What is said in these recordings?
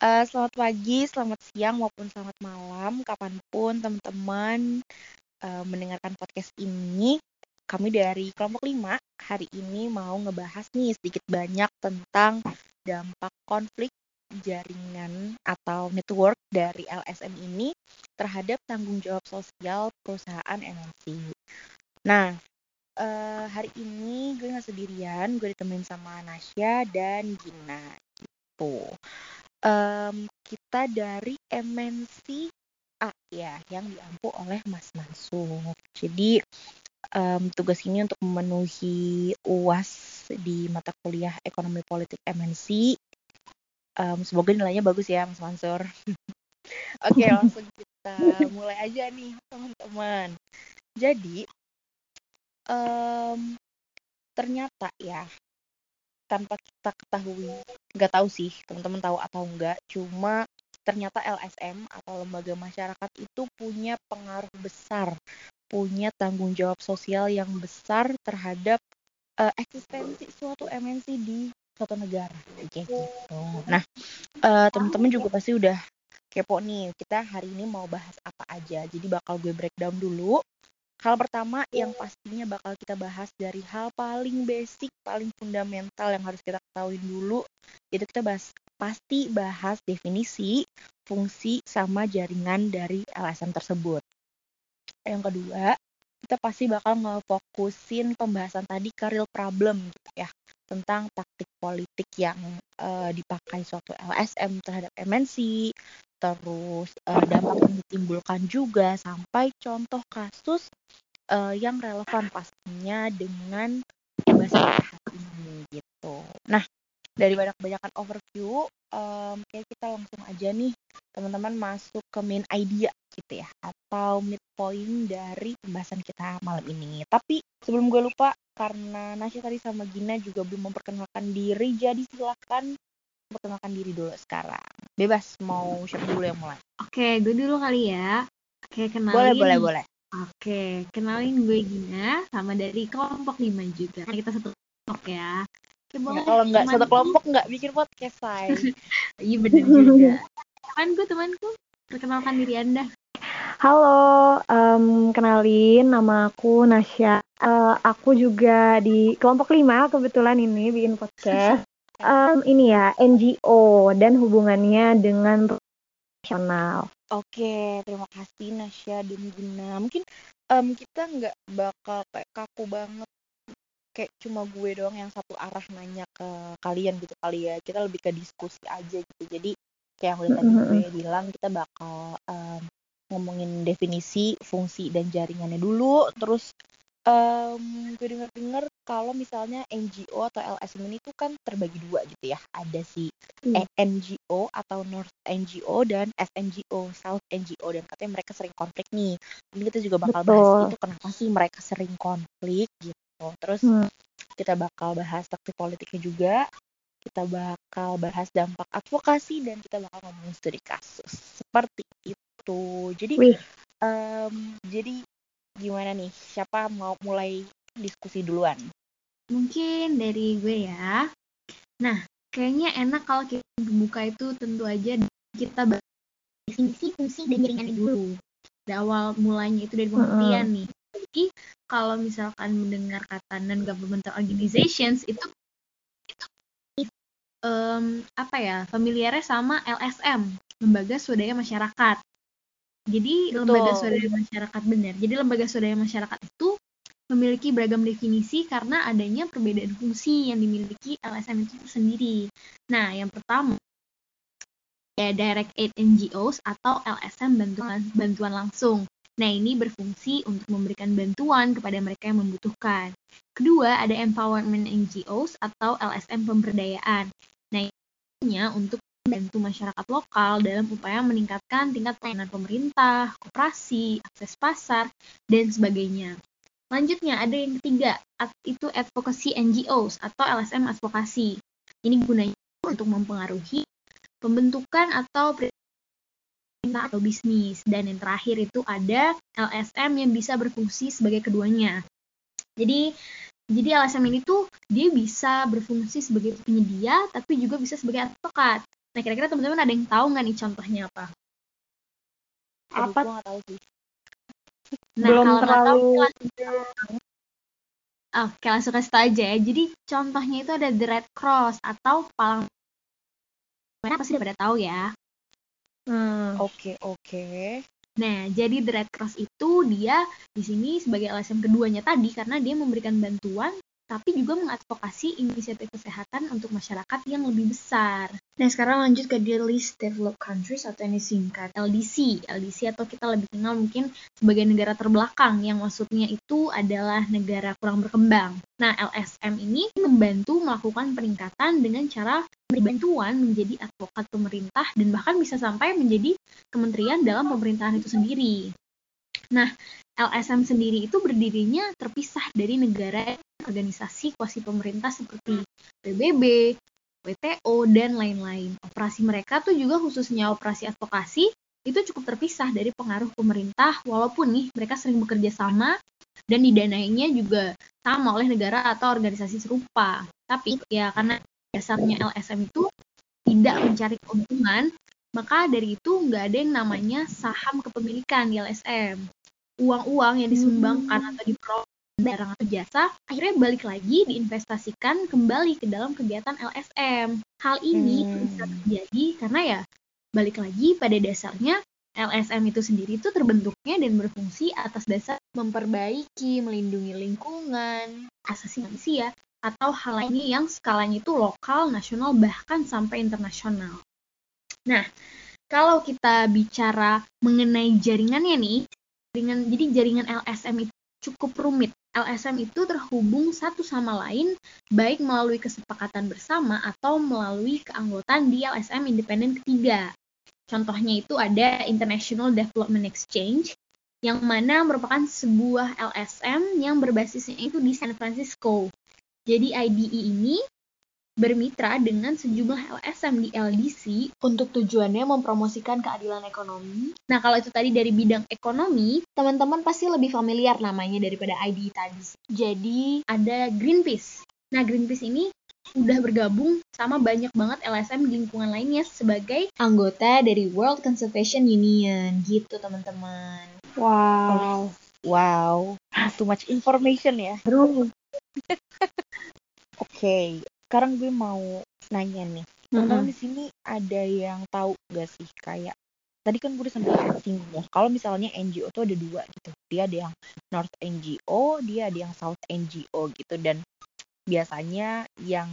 Uh, selamat pagi, selamat siang, maupun selamat malam, kapan pun teman-teman uh, mendengarkan podcast ini. Kami dari kelompok 5 hari ini mau ngebahas nih sedikit banyak tentang dampak konflik jaringan atau network dari LSM ini terhadap tanggung jawab sosial perusahaan MNC. Nah, uh, hari ini gue nggak sendirian, gue ditemenin sama Nasya dan Gina gitu um, kita dari MNC A ya yang diampu oleh Mas Mansur. Jadi um, tugas ini untuk memenuhi UAS di mata kuliah Ekonomi Politik MNC. Um, semoga nilainya bagus ya Mas Mansur. Oke langsung kita mulai aja nih teman-teman. Jadi um, ternyata ya tanpa kita ketahui. Nggak tahu sih teman-teman tahu atau enggak cuma ternyata LSM atau lembaga masyarakat itu punya pengaruh besar punya tanggung jawab sosial yang besar terhadap uh, eksistensi suatu MNC di suatu negara. Kayak gitu. Nah uh, teman-teman juga pasti udah kepo nih kita hari ini mau bahas apa aja. Jadi bakal gue breakdown dulu Hal pertama yang pastinya bakal kita bahas dari hal paling basic, paling fundamental yang harus kita ketahui dulu, itu kita bahas pasti bahas definisi, fungsi, sama jaringan dari LSM tersebut. Yang kedua, kita pasti bakal ngefokusin pembahasan tadi ke real problem gitu ya tentang taktik politik yang uh, dipakai suatu LSM terhadap MNC, terus uh, dampak yang ditimbulkan juga sampai contoh kasus uh, yang relevan pastinya dengan bahasa ini gitu. Nah, dari banyak kebanyakan overview, um, kayak kita langsung aja nih teman-teman masuk ke main idea gitu ya, atau midpoint dari pembahasan kita malam ini. Tapi sebelum gue lupa, karena Nasya tadi sama Gina juga belum memperkenalkan diri, jadi silahkan perkenalkan diri dulu sekarang. Bebas mau siapa dulu yang mulai. Oke, gue dulu kali ya. Oke, kenalin. Boleh, boleh, boleh. Oke, kenalin gue Gina sama dari kelompok 5 juga. Kita satu kelompok ya. Oke, boleh. Ya, kalau nggak satu kelompok nggak bikin podcast, say. Iya bener juga. Temanku, temanku. Perkenalkan diri Anda. Halo, um, kenalin nama aku Nasya. Uh, aku juga di kelompok 5 kebetulan ini bikin podcast. Um, ini ya, NGO dan hubungannya dengan profesional. Oke, terima kasih Nasya dan Gina. Mungkin um, kita nggak bakal kayak kaku banget kayak cuma gue doang yang satu arah nanya ke kalian gitu kali ya. Kita lebih ke diskusi aja gitu. Jadi kayak yang udah tadi gue bilang kita bakal um, ngomongin definisi, fungsi dan jaringannya dulu. Terus um, gue denger-denger kalau misalnya NGO atau LSM ini tuh kan terbagi dua gitu ya. Ada si hmm. NGO atau North NGO dan SNGO, South NGO dan katanya mereka sering konflik nih. Ini kita juga bakal Betul. bahas itu kenapa sih mereka sering konflik gitu. Terus hmm. kita bakal bahas taktik politiknya juga. Kita bakal bahas dampak advokasi dan kita bakal ngomongin studi kasus. Seperti itu. Jadi um, jadi gimana nih? Siapa mau mulai diskusi duluan? Mungkin dari gue ya. Nah, kayaknya enak kalau kita membuka itu tentu aja kita definisi fungsi dan jaringannya dulu. Dari awal mulanya itu dari pengertian uh nih. Jadi kalau misalkan mendengar kata non governmental organizations itu itu um, apa ya familiarnya sama LSM lembaga swadaya masyarakat jadi Betul. lembaga swadaya masyarakat benar. Jadi lembaga swadaya masyarakat itu memiliki beragam definisi karena adanya perbedaan fungsi yang dimiliki LSM itu sendiri. Nah, yang pertama ya Direct Aid NGOs atau LSM bantuan bantuan langsung. Nah, ini berfungsi untuk memberikan bantuan kepada mereka yang membutuhkan. Kedua, ada Empowerment NGOs atau LSM pemberdayaan. Nah, ini untuk membantu masyarakat lokal dalam upaya meningkatkan tingkat pelayanan pemerintah, koperasi, akses pasar, dan sebagainya. Selanjutnya ada yang ketiga, itu advocacy NGOs atau LSM advokasi. Ini gunanya untuk mempengaruhi pembentukan atau pemerintah atau bisnis. Dan yang terakhir itu ada LSM yang bisa berfungsi sebagai keduanya. Jadi jadi LSM ini tuh dia bisa berfungsi sebagai penyedia tapi juga bisa sebagai advokat. Nah, kira-kira teman-teman ada yang tahu nggak nih contohnya apa? Aduh, Apa? tahu sih. Nah, Belum kalau nggak tahu, terlalu- langsung Oke, langsung kasih tau aja ya. Jadi contohnya itu ada the Red Cross atau palang merah pasti udah pada tahu ya. Hmm. Oke, oke. Nah, jadi the Red Cross itu dia di sini sebagai LSM keduanya tadi karena dia memberikan bantuan tapi juga mengadvokasi inisiatif kesehatan untuk masyarakat yang lebih besar. Nah, sekarang lanjut ke the least developed countries atau yang disingkat LDC. LDC atau kita lebih kenal mungkin sebagai negara terbelakang yang maksudnya itu adalah negara kurang berkembang. Nah, LSM ini membantu melakukan peningkatan dengan cara bantuan menjadi advokat pemerintah dan bahkan bisa sampai menjadi kementerian dalam pemerintahan itu sendiri. Nah, LSM sendiri itu berdirinya terpisah dari negara organisasi kuasi pemerintah seperti PBB, WTO, dan lain-lain. Operasi mereka tuh juga khususnya operasi advokasi itu cukup terpisah dari pengaruh pemerintah walaupun nih mereka sering bekerja sama dan didanainya juga sama oleh negara atau organisasi serupa. Tapi ya karena dasarnya LSM itu tidak mencari keuntungan, maka dari itu nggak ada yang namanya saham kepemilikan di LSM. Uang-uang yang disumbangkan atau diperoleh barang atau jasa akhirnya balik lagi diinvestasikan kembali ke dalam kegiatan LSM. Hal ini Hmm. bisa terjadi karena ya balik lagi pada dasarnya LSM itu sendiri itu terbentuknya dan berfungsi atas dasar memperbaiki, melindungi lingkungan, asasi manusia, atau hal lainnya yang skalanya itu lokal, nasional, bahkan sampai internasional. Nah, kalau kita bicara mengenai jaringannya nih, jaringan jadi jaringan LSM itu cukup rumit. LSM itu terhubung satu sama lain baik melalui kesepakatan bersama atau melalui keanggotaan di LSM independen ketiga. Contohnya itu ada International Development Exchange yang mana merupakan sebuah LSM yang berbasisnya itu di San Francisco. Jadi IDE ini bermitra dengan sejumlah LSM di LDC untuk tujuannya mempromosikan keadilan ekonomi. Nah, kalau itu tadi dari bidang ekonomi, teman-teman pasti lebih familiar namanya daripada IDE tadi. Jadi, ada Greenpeace. Nah, Greenpeace ini udah bergabung sama banyak banget LSM di lingkungan lainnya sebagai anggota dari World Conservation Union gitu, teman-teman. Wow. Wow, too much information ya. Oke, sekarang gue mau nanya nih. Teman-teman di sini ada yang tahu gak sih kayak tadi kan gue udah sempat singgung ya. Kalau misalnya NGO tuh ada dua gitu. Dia ada yang North NGO, dia ada yang South NGO gitu dan biasanya yang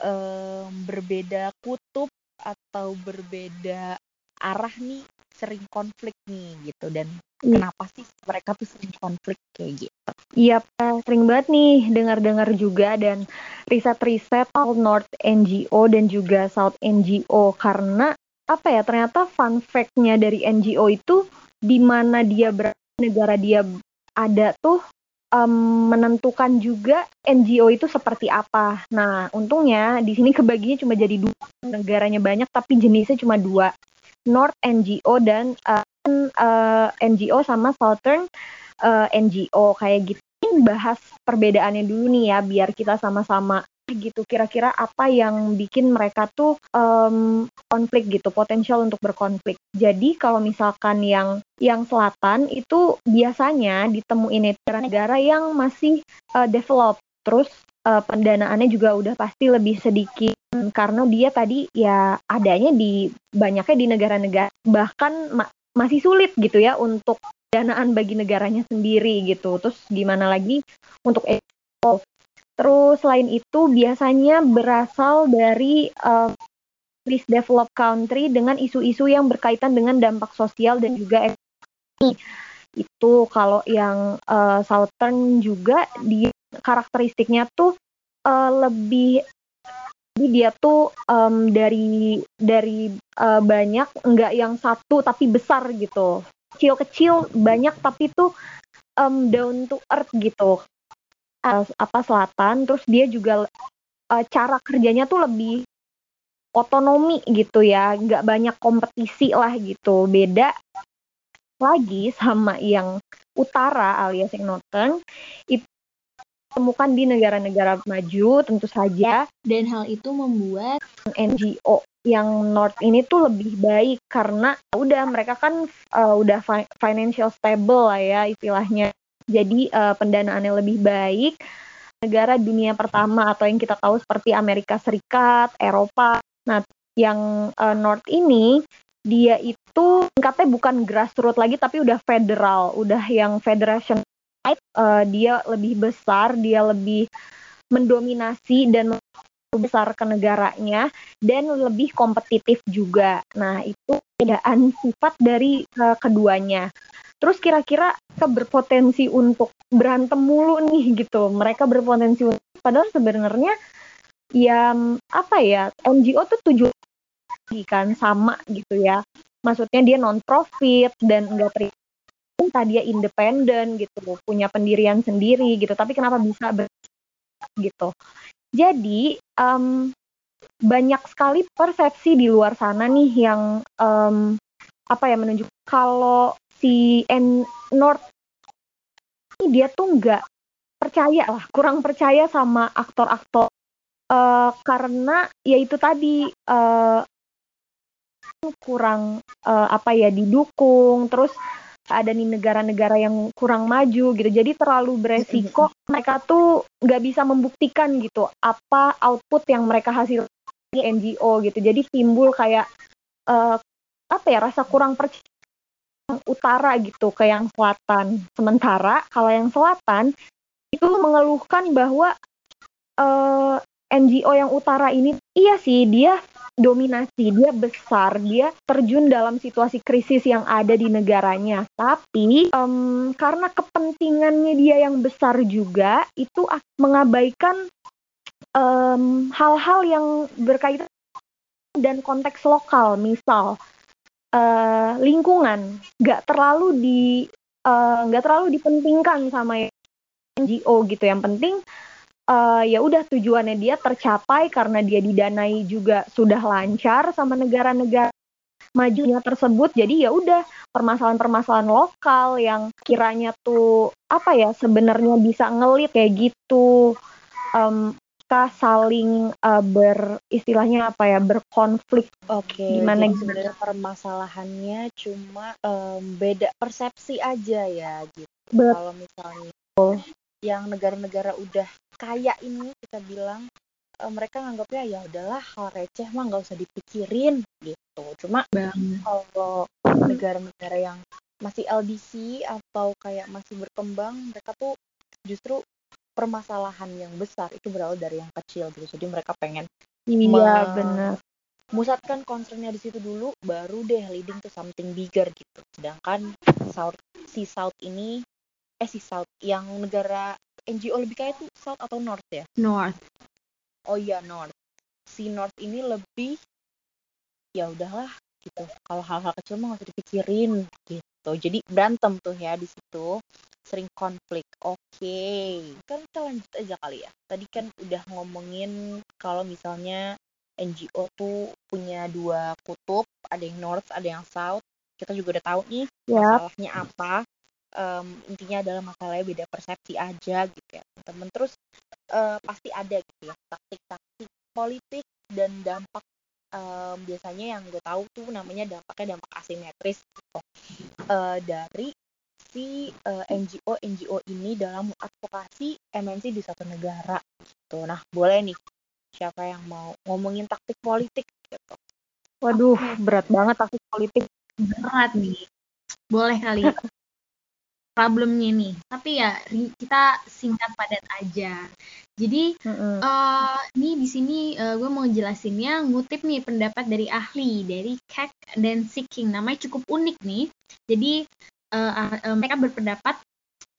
em, berbeda kutub atau berbeda arah nih sering konflik nih gitu dan Iya. kenapa sih mereka tuh sering konflik kayak gitu? Iya, sering banget nih dengar-dengar juga dan riset-riset soal North NGO dan juga South NGO karena apa ya ternyata fun fact-nya dari NGO itu di mana dia berada, negara dia ada tuh em, menentukan juga NGO itu seperti apa. Nah, untungnya di sini kebaginya cuma jadi dua, negaranya banyak tapi jenisnya cuma dua, North NGO dan eh, eh, NGO sama Southern eh, NGO kayak gitu. Bahas perbedaannya dulu nih ya biar kita sama-sama gitu. Kira-kira apa yang bikin mereka tuh em, konflik gitu potensial untuk berkonflik. Jadi kalau misalkan yang yang selatan itu biasanya ditemuin negara-negara yang masih eh, develop. Terus eh, pendanaannya juga udah pasti lebih sedikit karena dia tadi ya adanya di banyaknya di negara-negara bahkan ma- masih sulit gitu ya untuk danaan bagi negaranya sendiri gitu. Terus gimana lagi untuk ekspor. Terus selain itu biasanya berasal dari uh, least developed country dengan isu-isu yang berkaitan dengan dampak sosial dan juga ekonomi. Itu kalau yang uh, southern juga dia karakteristiknya tuh uh, lebih jadi dia tuh em, dari dari uh, banyak enggak yang satu tapi besar gitu. Kecil-kecil banyak tapi tuh em, down to earth gitu. Uh, apa selatan terus dia juga uh, cara kerjanya tuh lebih otonomi gitu ya. Nggak banyak kompetisi lah gitu. Beda lagi sama yang utara alias yang northern itu temukan di negara-negara maju tentu saja Dan hal itu membuat NGO yang North ini tuh lebih baik karena udah mereka kan uh, udah fi financial stable lah ya istilahnya. Jadi uh, pendanaannya lebih baik. Negara dunia pertama atau yang kita tahu seperti Amerika Serikat, Eropa. Nah, yang uh, North ini dia itu tingkatnya bukan grassroots lagi tapi udah federal, udah yang federation uh, dia lebih besar, dia lebih mendominasi dan besar ke negaranya dan lebih kompetitif juga. Nah, itu perbedaan sifat dari uh, keduanya. Terus kira-kira berpotensi untuk berantem mulu nih gitu. Mereka berpotensi untuk padahal sebenarnya ya apa ya NGO tuh tujuan kan sama gitu ya. Maksudnya dia non profit dan enggak terima dia independen gitu, punya pendirian sendiri gitu. Tapi kenapa bisa gitu? Jadi um, banyak sekali persepsi di luar sana nih yang um, apa ya menunjuk kalau si N North ini dia tuh nggak percaya lah, kurang percaya sama aktor-aktor uh, karena ya itu tadi uh, kurang uh, apa ya didukung, terus ada nih negara-negara yang kurang maju gitu. Jadi terlalu beresiko mereka tuh nggak bisa membuktikan gitu apa output yang mereka hasil di NGO gitu. Jadi timbul kayak uh, apa ya rasa kurang percaya utara gitu ke yang selatan. Sementara kalau yang selatan itu mengeluhkan bahwa uh, eh, NGO yang utara ini iya sih dia dominasi, dia besar, dia terjun dalam situasi krisis yang ada di negaranya. Tapi um, karena kepentingannya dia yang besar juga, itu mengabaikan hal-hal um, yang berkaitan dan konteks lokal, misal uh, lingkungan, nggak terlalu di eh, nggak uh, terlalu dipentingkan sama NGO gitu. Yang penting uh, ya udah tujuannya dia tercapai karena dia didanai juga sudah lancar sama negara-negara majunya tersebut. Jadi ya udah permasalahan-permasalahan lokal yang kiranya tuh apa ya sebenarnya bisa ngelit kayak gitu. Um, kita saling uh, ber istilahnya apa ya berkonflik. Oke okay, gimana sebenarnya permasalahannya cuma um, beda persepsi aja ya gitu. Kalau misalnya yang negara-negara udah kaya ini kita bilang e, mereka nganggapnya ya udahlah hal receh mah nggak usah dipikirin gitu. Cuma kalau negara-negara yang masih LDC atau kayak masih berkembang mereka tuh justru permasalahan yang besar itu berawal dari yang kecil gitu. Jadi mereka pengen iya benar. musatkan concernnya di situ dulu baru deh leading to something bigger gitu. Sedangkan South si South ini eh si South yang negara NGO lebih kaya itu South atau North ya? North. Oh iya North. Si North ini lebih ya udahlah gitu. Kalau hal-hal kecil mah nggak usah dipikirin gitu. Jadi berantem tuh ya di situ sering konflik. Oke, okay. kan kita lanjut aja kali ya. Tadi kan udah ngomongin kalau misalnya NGO tuh punya dua kutub, ada yang North, ada yang South. Kita juga udah tahu nih yep. masalahnya apa um, intinya adalah masalahnya beda persepsi aja gitu ya teman-teman. Terus uh, pasti ada gitu ya taktik-taktik politik dan dampak um, biasanya yang gue tahu tuh namanya dampaknya dampak asimetris gitu. Uh, dari si uh, NGO NGO ini dalam advokasi MNC di satu negara gitu. Nah boleh nih siapa yang mau ngomongin taktik politik gitu. Waduh berat banget taktik politik. Berat nih. Boleh kali problemnya nih. Tapi ya kita singkat padat aja. Jadi mm-hmm. uh, ini di sini uh, gue mau jelasinnya ngutip nih pendapat dari ahli dari Keck dan Seeking. Namanya cukup unik nih. Jadi uh, uh, mereka berpendapat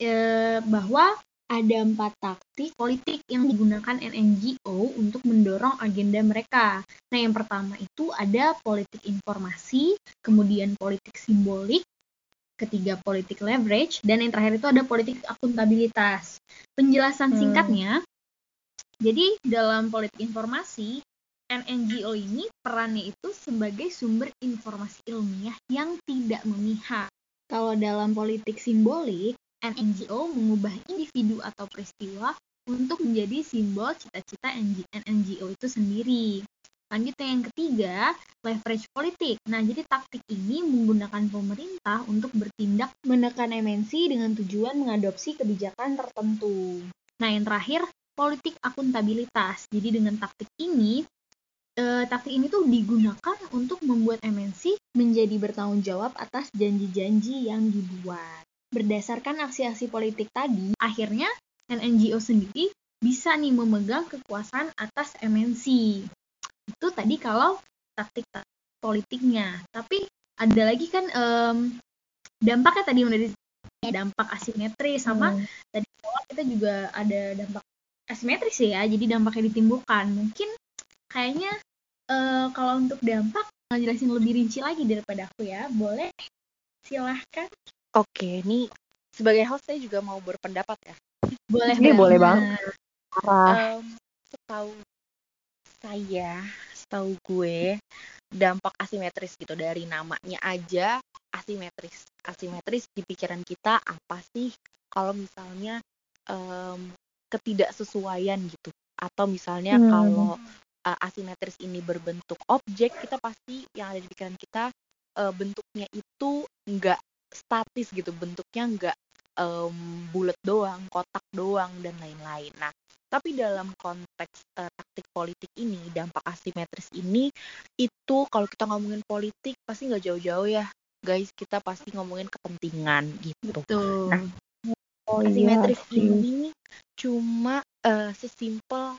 uh, bahwa ada empat taktik politik yang digunakan NGO untuk mendorong agenda mereka. Nah, yang pertama itu ada politik informasi, kemudian politik simbolik, ketiga politik leverage, dan yang terakhir itu ada politik akuntabilitas. Penjelasan hmm. singkatnya, jadi dalam politik informasi, NGO ini perannya itu sebagai sumber informasi ilmiah yang tidak memihak. Kalau dalam politik simbolik, NGO mengubah individu atau peristiwa untuk menjadi simbol cita-cita NGO itu sendiri. Selanjutnya yang ketiga, leverage politik. Nah, jadi taktik ini menggunakan pemerintah untuk bertindak menekan MNC dengan tujuan mengadopsi kebijakan tertentu. Nah, yang terakhir, politik akuntabilitas. Jadi dengan taktik ini, eh, taktik ini tuh digunakan untuk membuat MNC menjadi bertanggung jawab atas janji-janji yang dibuat. Berdasarkan aksi-aksi politik tadi, akhirnya NGO sendiri bisa nih memegang kekuasaan atas MNC. Itu tadi kalau taktik politiknya. Tapi ada lagi kan um, dampaknya tadi udah di dampak asimetris sama hmm. tadi kita juga ada dampak asimetris ya. Jadi dampaknya ditimbulkan. Mungkin kayaknya uh, kalau untuk dampak ngejelasin lebih rinci lagi daripada aku ya. Boleh silahkan. Oke, ini sebagai host saya juga mau berpendapat ya. Boleh. Ini boleh bang. Um, setahu saya, setahu gue, dampak asimetris gitu dari namanya aja asimetris. Asimetris di pikiran kita apa sih kalau misalnya um, ketidaksesuaian gitu atau misalnya hmm. kalau uh, asimetris ini berbentuk objek kita pasti yang ada di pikiran kita uh, bentuknya itu enggak statis gitu bentuknya enggak um, bulat doang kotak doang dan lain-lain nah tapi dalam konteks uh, taktik politik ini, dampak asimetris ini, itu kalau kita ngomongin politik pasti nggak jauh-jauh ya, guys. Kita pasti ngomongin kepentingan gitu. Betul. Nah, oh, iya asimetris iya. ini cuma uh, sesimpel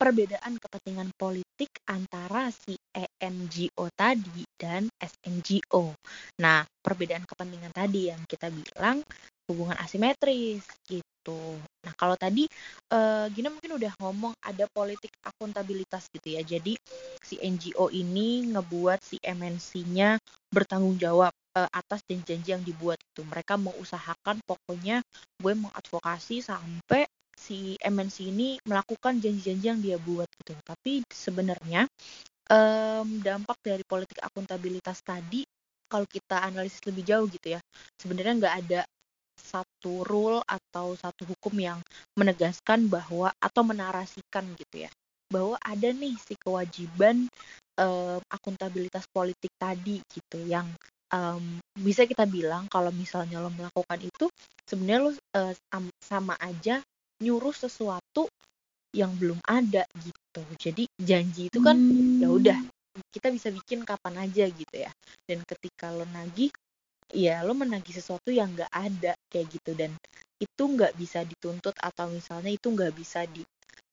perbedaan kepentingan politik antara si ENGO tadi dan SNGO. Nah, perbedaan kepentingan tadi yang kita bilang hubungan asimetris gitu. Nah, kalau tadi uh, Gina mungkin udah ngomong ada politik akuntabilitas gitu ya. Jadi si NGO ini ngebuat si MNC-nya bertanggung jawab uh, atas janji-janji yang dibuat itu. Mereka mengusahakan pokoknya gue mengadvokasi sampai si MNC ini melakukan janji-janji yang dia buat gitu. Tapi sebenarnya um, dampak dari politik akuntabilitas tadi kalau kita analisis lebih jauh gitu ya sebenarnya nggak ada satu rule atau satu hukum yang menegaskan bahwa atau menarasikan gitu ya bahwa ada nih si kewajiban um, akuntabilitas politik tadi gitu yang um, bisa kita bilang kalau misalnya lo melakukan itu sebenarnya lo uh, sama aja nyuruh sesuatu yang belum ada gitu jadi janji itu kan hmm. ya udah kita bisa bikin kapan aja gitu ya dan ketika lo nagih ya lo menagih sesuatu yang nggak ada kayak gitu. Dan itu nggak bisa dituntut atau misalnya itu nggak bisa di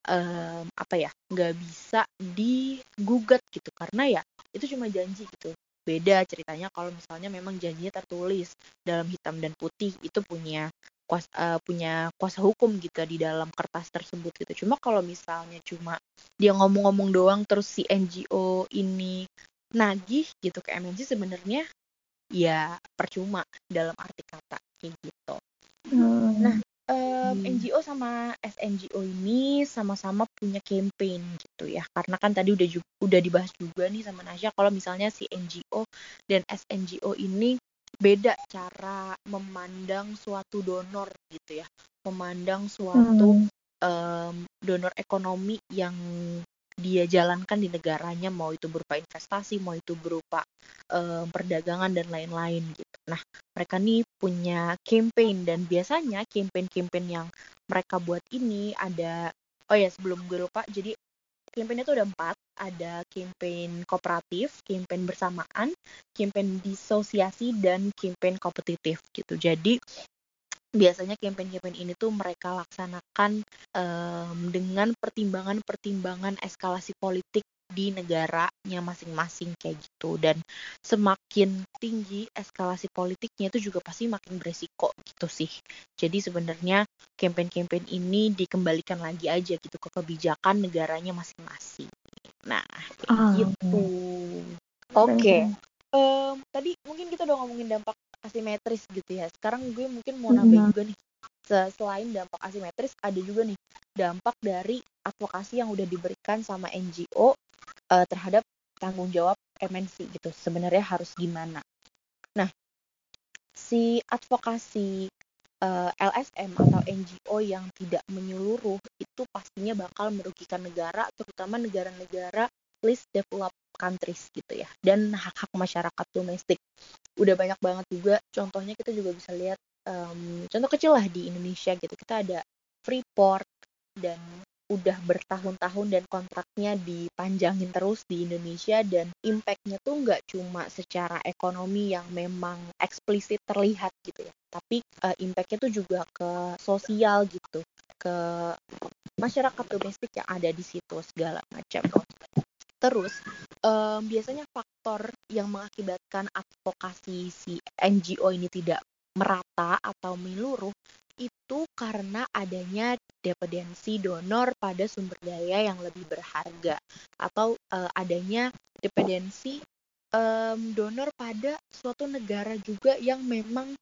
um, apa ya nggak bisa digugat gitu. Karena ya itu cuma janji gitu. Beda ceritanya kalau misalnya memang janjinya tertulis dalam hitam dan putih itu punya kuasa uh, punya kuasa hukum gitu di dalam kertas tersebut gitu. Cuma kalau misalnya cuma dia ngomong-ngomong doang terus si NGO ini nagih gitu ke MNC sebenarnya ya percuma dalam arti kata kayak gitu. Hmm. Nah, um, hmm. NGO sama SNGO ini sama-sama punya campaign gitu ya. Karena kan tadi udah juga, udah dibahas juga nih sama Nasya kalau misalnya si NGO dan SNGO ini beda cara memandang suatu donor gitu ya. Memandang suatu hmm. um, donor ekonomi yang dia jalankan di negaranya mau itu berupa investasi mau itu berupa um, perdagangan dan lain-lain gitu. Nah mereka nih punya campaign dan biasanya campaign-campaign yang mereka buat ini ada oh ya sebelum gue lupa jadi campaign itu ada empat. Ada campaign kooperatif campaign bersamaan campaign disosiasi dan campaign kompetitif gitu. Jadi biasanya campaign-campaign ini tuh mereka laksanakan um, dengan pertimbangan-pertimbangan eskalasi politik di negaranya masing-masing kayak gitu dan semakin tinggi eskalasi politiknya itu juga pasti makin beresiko gitu sih jadi sebenarnya campaign-campaign ini dikembalikan lagi aja gitu ke kebijakan negaranya masing-masing nah kayak oh. gitu oke okay. um, tadi mungkin kita udah ngomongin dampak asimetris gitu ya. Sekarang gue mungkin mau nambahin juga nih. Selain dampak asimetris, ada juga nih dampak dari advokasi yang udah diberikan sama NGO uh, eh, terhadap tanggung jawab MNC gitu. Sebenarnya harus gimana? Nah, si advokasi uh, eh, LSM atau NGO yang tidak menyeluruh itu pastinya bakal merugikan negara, terutama negara-negara least developed countries gitu ya. Dan hak-hak masyarakat domestik. Udah banyak banget juga. Contohnya kita juga bisa lihat um, contoh kecil lah di Indonesia gitu. Kita ada Freeport dan udah bertahun-tahun dan kontraknya dipanjangin terus di Indonesia dan impactnya tuh nggak cuma secara ekonomi yang memang eksplisit terlihat gitu ya. Tapi uh, impactnya tuh juga ke sosial gitu. Ke masyarakat domestik yang ada di situ segala macam terus um, biasanya faktor yang mengakibatkan advokasi si NGO ini tidak merata atau menyeluruh itu karena adanya dependensi donor pada sumber daya yang lebih berharga atau uh, adanya dependensi um, donor pada suatu negara juga yang memang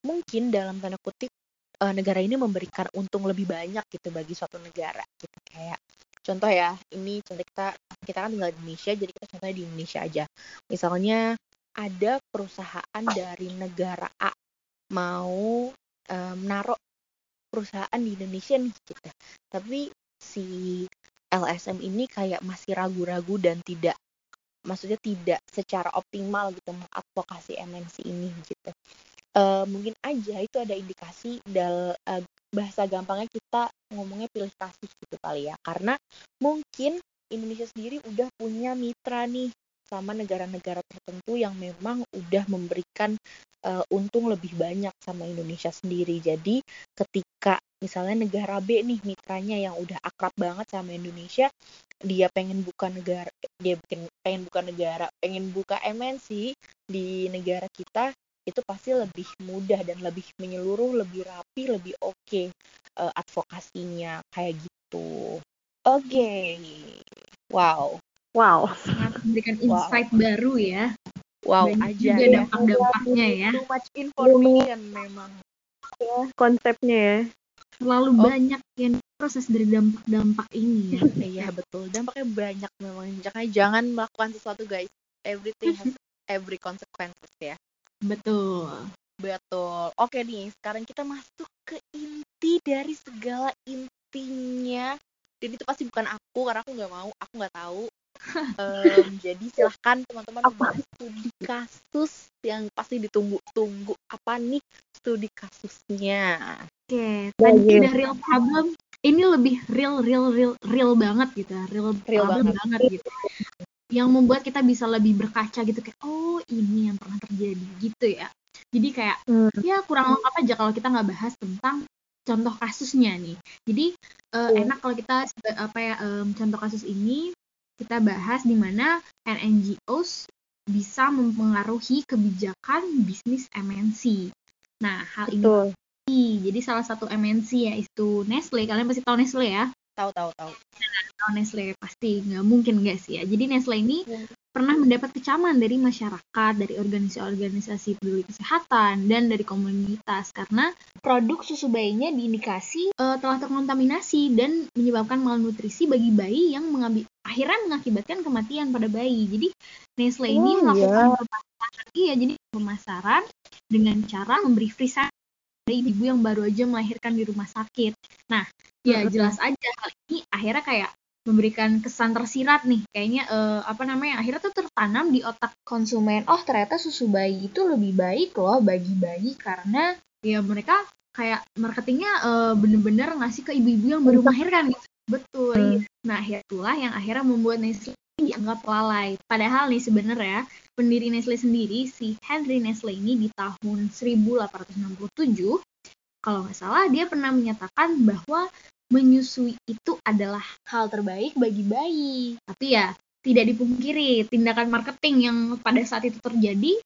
mungkin dalam tanda kutip uh, negara ini memberikan untung lebih banyak gitu bagi suatu negara gitu kayak contoh ya ini contoh kita kita kan tinggal di Indonesia jadi kita contohnya di Indonesia aja misalnya ada perusahaan dari negara A mau um, naruh perusahaan di Indonesia nih gitu. Tapi si LSM ini kayak masih ragu-ragu dan tidak maksudnya tidak secara optimal gitu mengadvokasi MNC ini gitu. Uh, mungkin aja itu ada indikasi dal uh, bahasa gampangnya kita ngomongnya pilih kasus gitu kali ya karena mungkin Indonesia sendiri udah punya mitra nih sama negara-negara tertentu yang memang udah memberikan uh, untung lebih banyak sama Indonesia sendiri. Jadi ketika misalnya negara B nih mitranya yang udah akrab banget sama Indonesia, dia pengen buka negara, dia pengen buka negara, pengen buka MNC di negara kita, itu pasti lebih mudah dan lebih menyeluruh, lebih rapi, lebih oke okay, uh, advokasinya kayak gitu. Oke, okay. wow. Wow. Sangat memberikan insight wow. baru ya. Wow, Banyak aja juga dampak-dampaknya ya. Too much information memang. Ya, konsepnya ya. Terlalu oh. banyak yang proses dari dampak-dampak ini ya. iya, betul. Dampaknya banyak memang. Makanya jangan melakukan sesuatu guys. Everything has every consequences ya. Betul. Betul. Oke nih, sekarang kita masuk ke inti dari segala intinya. Dan itu pasti bukan aku, karena aku nggak mau, aku nggak tahu um, jadi silahkan teman-teman studi kasus yang pasti ditunggu-tunggu apa nih studi kasusnya. Oke, okay. tadi udah real problem, ini lebih real real real real banget gitu, real, real banget. banget gitu. Yang membuat kita bisa lebih berkaca gitu kayak oh ini yang pernah terjadi gitu ya. Jadi kayak hmm. ya kurang lengkap aja kalau kita nggak bahas tentang contoh kasusnya nih. Jadi uh, enak kalau kita apa ya um, contoh kasus ini kita bahas di mana NGOs bisa mempengaruhi kebijakan bisnis MNC. Nah, hal Betul. ini jadi salah satu MNC yaitu Nestle. Kalian pasti tahu Nestle ya? Tahu, tahu, tahu. Nah, tahu Nestle pasti nggak mungkin nggak sih ya. Jadi Nestle ini ya pernah mendapat kecaman dari masyarakat, dari organisasi-organisasi peduli kesehatan, dan dari komunitas karena produk susu bayinya diindikasi uh, telah terkontaminasi dan menyebabkan malnutrisi bagi bayi yang mengambil, akhirnya mengakibatkan kematian pada bayi. Jadi Nestle oh, ini melakukan iya. pemasaran, iya jadi pemasaran dengan cara memberi free ibu yang baru aja melahirkan di rumah sakit. Nah, ya jelas aja. Hal ini akhirnya kayak memberikan kesan tersirat nih. Kayaknya uh, apa namanya akhirnya tuh tertanam di otak konsumen. Oh ternyata susu bayi itu lebih baik loh bagi bayi karena ya mereka kayak marketingnya uh, bener-bener ngasih ke ibu-ibu yang baru melahirkan gitu. Betul. Hmm. nah itulah yang akhirnya membuat Nestle dianggap lalai. Padahal nih sebenarnya pendiri Nestle sendiri si Henry Nestle ini di tahun 1867 kalau nggak salah dia pernah menyatakan bahwa menyusui itu adalah hal terbaik bagi bayi. Tapi ya tidak dipungkiri tindakan marketing yang pada saat itu terjadi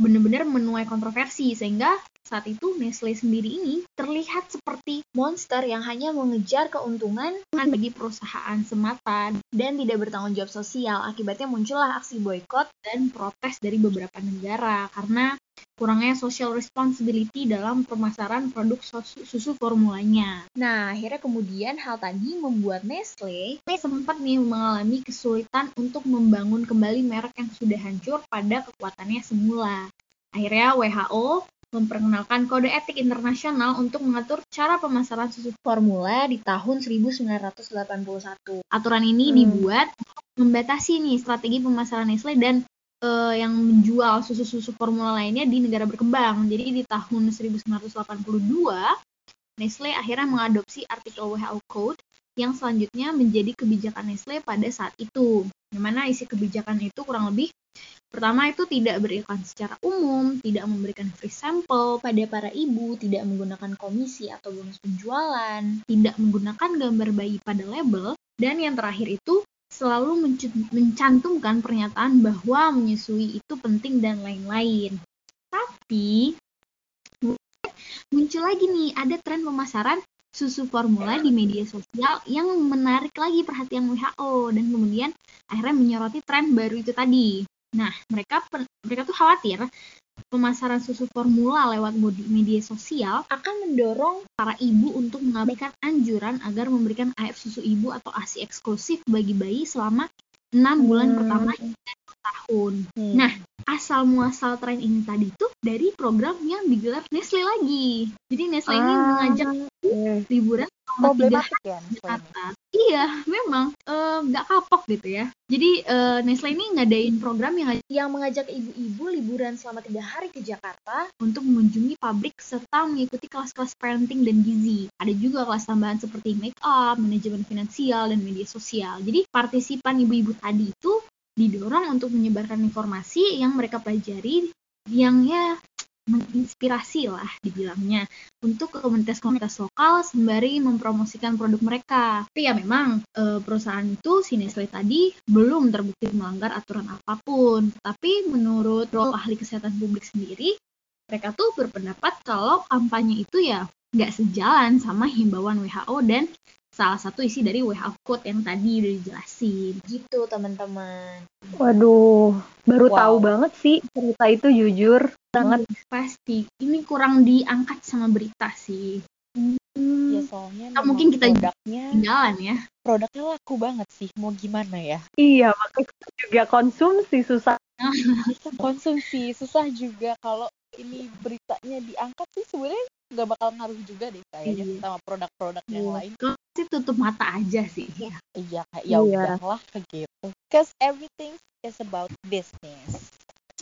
benar-benar menuai kontroversi sehingga saat itu Nestle sendiri ini terlihat seperti monster yang hanya mengejar keuntungan bagi perusahaan semata dan tidak bertanggung jawab sosial. Akibatnya muncullah aksi boykot dan protes dari beberapa negara karena kurangnya social responsibility dalam pemasaran produk susu, susu formulanya. Nah, akhirnya kemudian hal tadi membuat Nestle sempat nih mengalami kesulitan untuk membangun kembali merek yang sudah hancur pada kekuatannya semula. Akhirnya WHO memperkenalkan kode etik internasional untuk mengatur cara pemasaran susu formula di tahun 1981. Aturan ini Hmm. dibuat membatasi nih strategi pemasaran Nestle dan eh, yang menjual susu-susu formula lainnya di negara berkembang. Jadi di tahun 1982 Nestle akhirnya mengadopsi artikel WHO Code yang selanjutnya menjadi kebijakan Nestle pada saat itu. Yang mana isi kebijakan itu kurang lebih pertama itu tidak beriklan secara umum, tidak memberikan free sample pada para ibu, tidak menggunakan komisi atau bonus penjualan, tidak menggunakan gambar bayi pada label, dan yang terakhir itu selalu mencantumkan pernyataan bahwa menyusui itu penting dan lain-lain. Tapi muncul lagi nih ada tren pemasaran susu formula di media sosial yang menarik lagi perhatian WHO dan kemudian akhirnya menyoroti tren baru itu tadi. Nah, mereka mereka tuh khawatir pemasaran susu formula lewat media sosial akan mendorong para ibu untuk mengabaikan anjuran agar memberikan air susu ibu atau ASI eksklusif bagi bayi selama enam bulan Hmm. pertama hingga tahun. Hmm. Nah, asal muasal tren ini tadi tuh dari program yang digelar Nestle lagi. Jadi Nestle ini Ah, mengajak oke. liburan selama tiga problematik ya di ini. Iya, memang eh, nggak kapok gitu ya. Jadi eh, Nestle ini ngadain program yang yang mengajak ibu-ibu liburan selama tiga hari ke Jakarta untuk mengunjungi pabrik serta mengikuti kelas-kelas parenting dan gizi. Ada juga kelas tambahan seperti make up, manajemen finansial, dan media sosial. Jadi partisipan ibu-ibu tadi itu didorong untuk menyebarkan informasi yang mereka pelajari yang ya menginspirasi lah dibilangnya untuk komunitas-komunitas lokal sembari mempromosikan produk mereka. Tapi ya memang eh, perusahaan itu si Nestle tadi belum terbukti melanggar aturan apa pun. Tapi menurut role ahli kesehatan publik sendiri, mereka tuh berpendapat kalau kampanye itu ya nggak sejalan sama himbauan WHO dan salah satu isi dari WHO Code yang tadi udah dijelasin. Gitu teman-teman. Waduh, baru Wow. tahu banget sih cerita itu jujur banget. Pasti ini kurang diangkat sama berita sih. Ya soalnya memang mungkin kita produknya Jalan ya. produknya laku banget sih. Mau gimana ya? Iya, makanya juga konsumsi susah. Konsumsi susah juga kalau ini beritanya diangkat sih sebenarnya nggak bakal ngaruh juga deh kayaknya Iya. sama produk-produk yang Iya. lain. Kalau sih tutup mata aja sih. Iya kayak ya Iya. udahlah begitu. Cause everything is about business.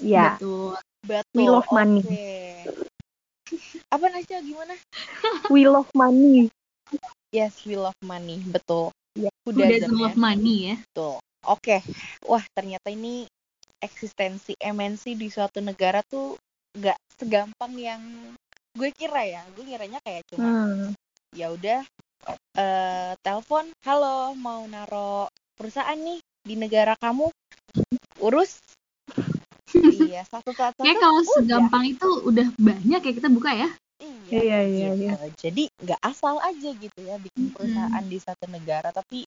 Ya, Betul. Betul. We love money. oke. Apa Nasya gimana? we love money. Yes, we love money. Betul. Iya. Who Who doesn't, doesn't ya? love money ya. Betul. Oke. Wah, ternyata ini eksistensi MNC di suatu negara tuh nggak segampang yang gue kira ya. Gue kiranya kayak cuma Hmm. ya udah eh telepon, halo mau naro perusahaan nih di negara kamu, urus. iya, satu-satu. Kayak kalau udah. segampang itu udah banyak ya kita buka ya. Iya, iya, gitu. Jadi nggak asal aja gitu ya bikin perusahaan di satu negara, tapi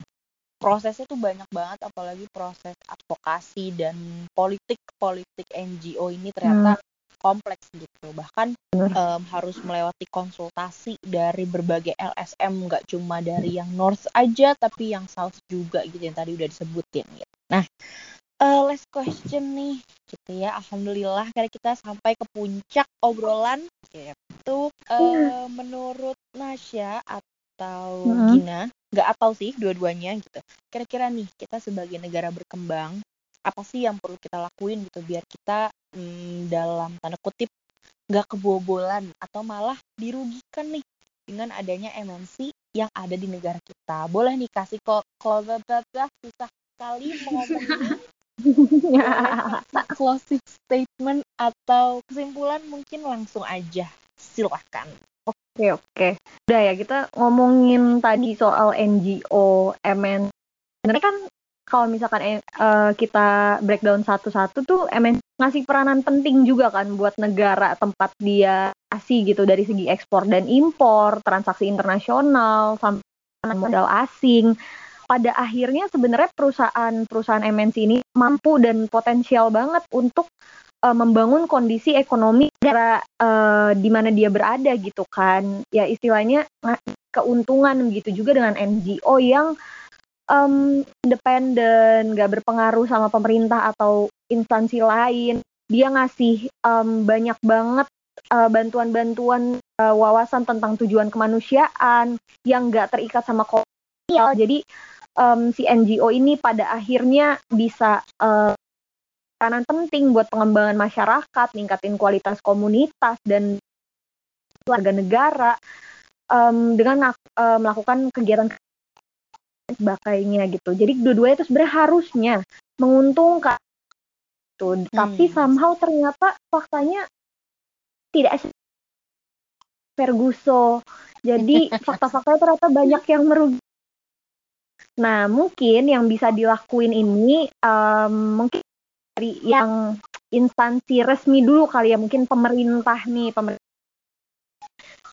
prosesnya tuh banyak banget, apalagi proses advokasi dan politik politik NGO ini ternyata kompleks gitu. Bahkan em, harus melewati konsultasi dari berbagai LSM, nggak cuma dari yang North aja, tapi yang South juga gitu yang tadi udah disebutin. Gitu. Nah, eh, last question nih, gitu ya. Alhamdulillah kali kita sampai ke puncak obrolan gitu. Eh, menurut Nasya atau Mhm. Gina, nggak atau sih dua-duanya gitu. Kira-kira nih kita sebagai negara berkembang, apa sih yang perlu kita lakuin gitu biar kita hmm, dalam tanda kutip nggak kebobolan atau malah dirugikan nih dengan adanya MNC yang ada di negara kita. Boleh nih kasih kok closing susah sekali mau ngomongin closing statement atau kesimpulan mungkin langsung aja. Silahkan. Oke oke. Udah ya kita ngomongin tadi soal NGO, MN. Sebenarnya kan kalau misalkan eh, kita breakdown satu-satu tuh MN ngasih peranan penting juga kan buat negara tempat dia asih gitu dari segi ekspor dan impor, transaksi internasional, sampai modal asing. Pada akhirnya sebenarnya perusahaan-perusahaan MNC ini mampu dan potensial banget untuk eh, membangun kondisi ekonomi negara eh, di mana dia berada gitu kan ya istilahnya keuntungan begitu juga dengan NGO yang em, independen gak berpengaruh sama pemerintah atau instansi lain dia ngasih em, banyak banget uh, bantuan-bantuan uh, wawasan tentang tujuan kemanusiaan yang nggak terikat sama kolonial. Jadi um, si NGO ini pada akhirnya bisa uh, peranan penting buat pengembangan masyarakat, ningkatin kualitas komunitas dan warga negara um, dengan uh, melakukan kegiatan sebagainya gitu. Jadi dua-duanya itu sebenarnya harusnya menguntungkan. Tuh. Hmm. Tapi somehow ternyata faktanya tidak Ferguso. Jadi fakta-faktanya ternyata banyak yang merugi. Nah, mungkin yang bisa dilakuin ini um, mungkin dari yang instansi resmi dulu kali ya, mungkin pemerintah nih, pemerintah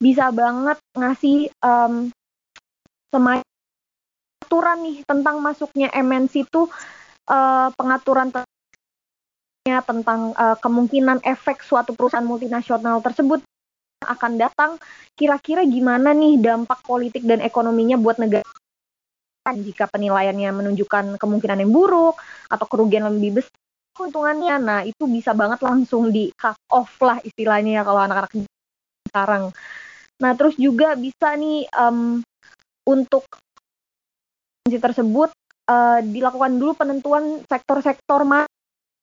bisa banget ngasih um, semacam aturan nih tentang masuknya MNC itu uh, pengaturan tentang uh, kemungkinan efek suatu perusahaan multinasional tersebut akan datang. Kira-kira gimana nih dampak politik dan ekonominya buat negara? Jika penilaiannya menunjukkan kemungkinan yang buruk atau kerugian lebih besar keuntungannya nah itu bisa banget langsung di cut off lah istilahnya ya kalau anak-anak sekarang. Nah terus juga bisa nih um, untuk tersebut uh, dilakukan dulu penentuan sektor-sektor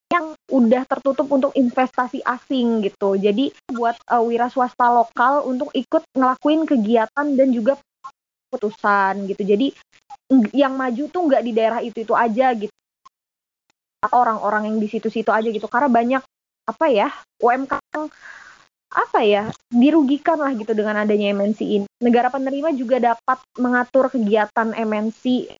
yang udah tertutup untuk investasi asing gitu. Jadi buat uh, wira swasta lokal untuk ikut ngelakuin kegiatan dan juga putusan gitu. Jadi yang maju tuh nggak di daerah itu itu aja gitu. Orang-orang yang di situ-situ aja gitu. Karena banyak apa ya UMKM apa ya dirugikan lah gitu dengan adanya MNC ini. Negara penerima juga dapat mengatur kegiatan MNC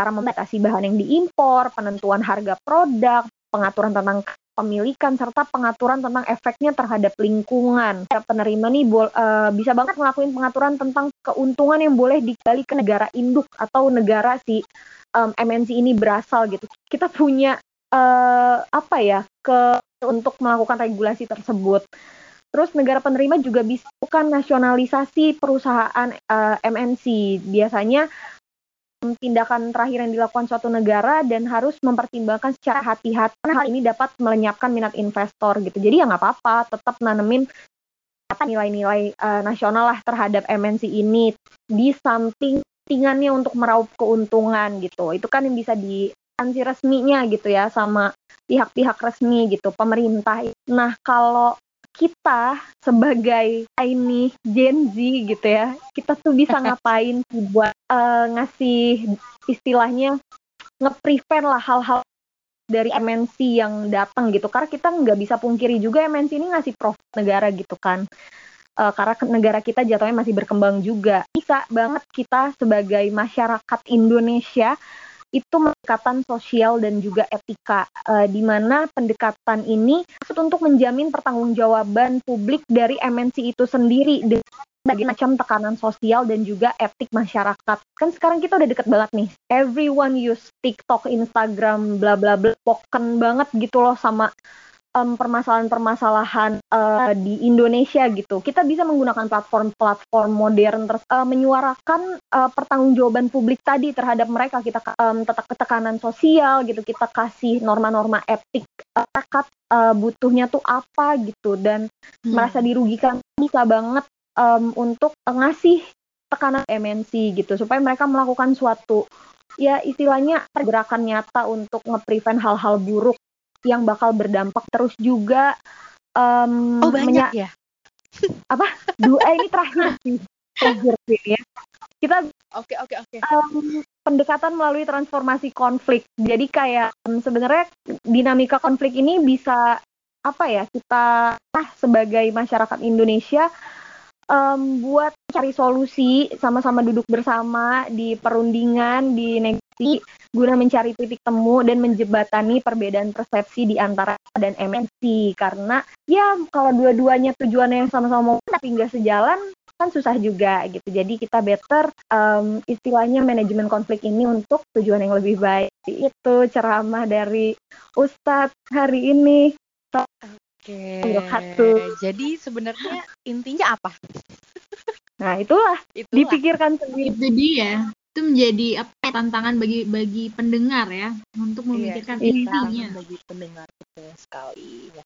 cara membatasi bahan yang diimpor, penentuan harga produk, pengaturan tentang pemilikan serta pengaturan tentang efeknya terhadap lingkungan. Penerima nih uh, bisa banget ngelakuin pengaturan tentang keuntungan yang boleh dikali ke negara induk atau negara si um, MNC ini berasal gitu. Kita punya uh, apa ya ke untuk melakukan regulasi tersebut. Terus negara penerima juga bisa bukan nasionalisasi perusahaan uh, eh, MNC. Biasanya tindakan terakhir yang dilakukan suatu negara dan harus mempertimbangkan secara hati-hati karena hal ini dapat melenyapkan minat investor gitu. Jadi ya nggak apa-apa, tetap nanemin nilai-nilai uh, nasional lah terhadap MNC ini di samping tinggannya untuk meraup keuntungan gitu. Itu kan yang bisa di resminya gitu ya sama pihak-pihak resmi gitu, pemerintah. Nah, kalau kita sebagai ini Gen Z gitu ya, kita tuh bisa ngapain buat uh, ngasih istilahnya nge-prevent lah hal-hal dari MNC yang datang gitu. Karena kita nggak bisa pungkiri juga MNC ini ngasih profit negara gitu kan. Uh, karena negara kita jatuhnya masih berkembang juga. Bisa banget kita sebagai masyarakat Indonesia itu pendekatan sosial dan juga etika, uh, di mana pendekatan ini untuk menjamin pertanggungjawaban publik dari MNC itu sendiri berbagai macam tekanan sosial dan juga etik masyarakat. Kan sekarang kita udah deket banget nih. Everyone use TikTok, Instagram, bla bla bla, poken banget gitu loh sama um, permasalahan-permasalahan uh, di Indonesia gitu. Kita bisa menggunakan platform-platform modern uh, menyuarakan uh, pertanggungjawaban publik tadi terhadap mereka. Kita um, tetap ketekanan sosial gitu. Kita kasih norma-norma etik rakyat uh, butuhnya tuh apa gitu dan hmm. merasa dirugikan bisa banget um, untuk ngasih tekanan MNC gitu supaya mereka melakukan suatu ya istilahnya pergerakan nyata untuk nge-prevent hal-hal buruk yang bakal berdampak terus juga um, oh banyak ya? Apa? Dua eh, ini terakhir sih. Terakhir sih ya. Kita oke oke oke. um, pendekatan melalui transformasi konflik. Jadi kayak um, sebenarnya dinamika konflik ini bisa apa ya kita ah, sebagai masyarakat Indonesia um, buat cari solusi sama-sama duduk bersama di perundingan di negosiasi guna mencari titik temu dan menjebatani perbedaan persepsi di antara dan MNC karena ya kalau dua-duanya tujuannya yang sama-sama mau tapi nggak sejalan kan susah juga gitu. Jadi kita better um, istilahnya manajemen konflik ini untuk tujuan yang lebih baik. Itu ceramah dari Ustadz hari ini Oke. Jadi sebenarnya intinya apa? Nah itulah, itulah. dipikirkan sendiri. Itu dia itu menjadi apa ya, tantangan bagi bagi pendengar ya untuk iya, memikirkan iya, intinya bagi pendengar betul sekali ya.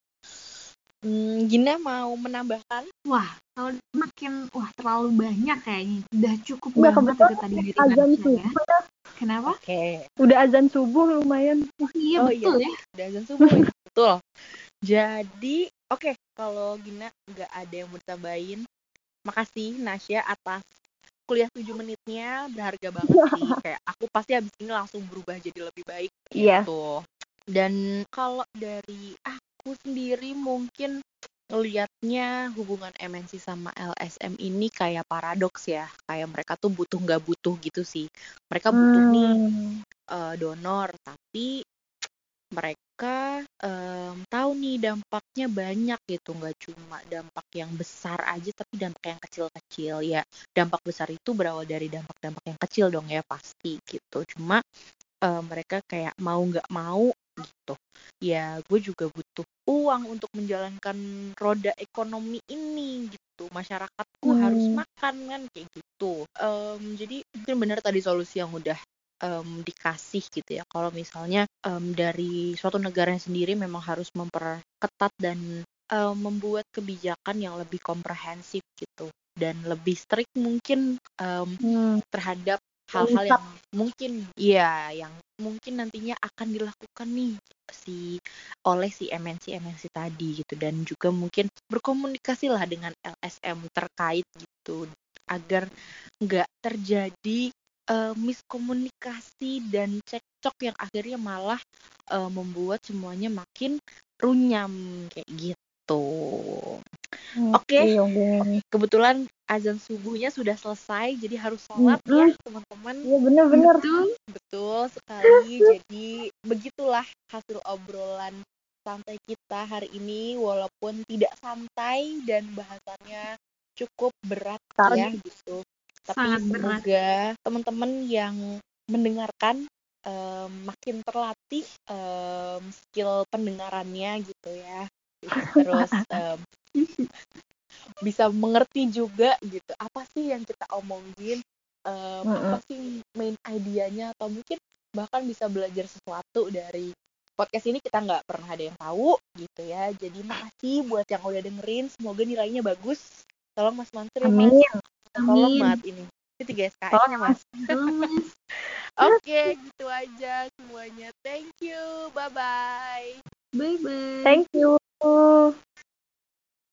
Hmm, Gina mau menambahkan? Wah, kalau makin wah terlalu banyak kayaknya. Udah cukup Iya, banget kebetulan itu tadi dari azan ya. subuh ya. Kenapa? Oke. Udah azan subuh lumayan. Oh, iya Oh, betul ya. Udah azan subuh. Betul. Jadi, oke, kalau Gina nggak ada yang mau ditambahin, makasih Nasya atas kuliah 7 menitnya berharga banget sih. Kayak aku pasti habis ini langsung berubah jadi lebih baik Iya. gitu. Dan kalau dari aku sendiri mungkin ngelihatnya hubungan MNC sama LSM ini kayak paradoks ya. Kayak mereka tuh butuh nggak butuh gitu sih. Mereka butuh nih Hmm. eh, donor, tapi mereka em, tahu nih dampaknya banyak gitu, nggak cuma dampak yang besar aja, tapi dampak yang kecil-kecil ya. Dampak besar itu berawal dari dampak-dampak yang kecil dong ya pasti gitu. Cuma eh, mereka kayak mau nggak mau gitu. Ya gue juga butuh uang untuk menjalankan roda ekonomi ini gitu. Masyarakatku Hmm. harus makan kan kayak gitu. Em, jadi mungkin benar tadi solusi yang udah em, dikasih gitu ya. Kalau misalnya em, dari suatu negara sendiri memang harus memperketat dan em, membuat kebijakan yang lebih komprehensif gitu dan lebih strict mungkin em, Hmm. terhadap hal-hal yang mungkin ya yang mungkin nantinya akan dilakukan nih si oleh si MNC MNC tadi gitu dan juga mungkin berkomunikasi lah dengan LSM terkait gitu agar nggak terjadi eh, miskomunikasi dan cekcok yang akhirnya malah eh, membuat semuanya makin runyam kayak gitu. Oke. oke. Kebetulan azan subuhnya sudah selesai, jadi harus sholat ya teman-teman. Iya bener-bener. Betul. Betul sekali. Jadi begitulah hasil obrolan santai kita hari ini, walaupun tidak santai dan bahasannya cukup berat Betul. ya gitu. Tapi Sangat semoga teman-teman yang mendengarkan em, makin terlatih em, skill pendengarannya gitu ya. Terus em, bisa mengerti juga gitu apa sih yang kita omongin em, apa sih main idenya atau mungkin bahkan bisa belajar sesuatu dari podcast ini kita nggak pernah ada yang tahu gitu ya. Jadi makasih buat yang udah dengerin semoga nilainya bagus. Tolong Mas Mansur ya Mas. Amin. Tolong Amin. banget ini ini tiga SKS Mas Betul, Mas. oke gitu aja semuanya thank you bye bye Bye-bye. Thank you.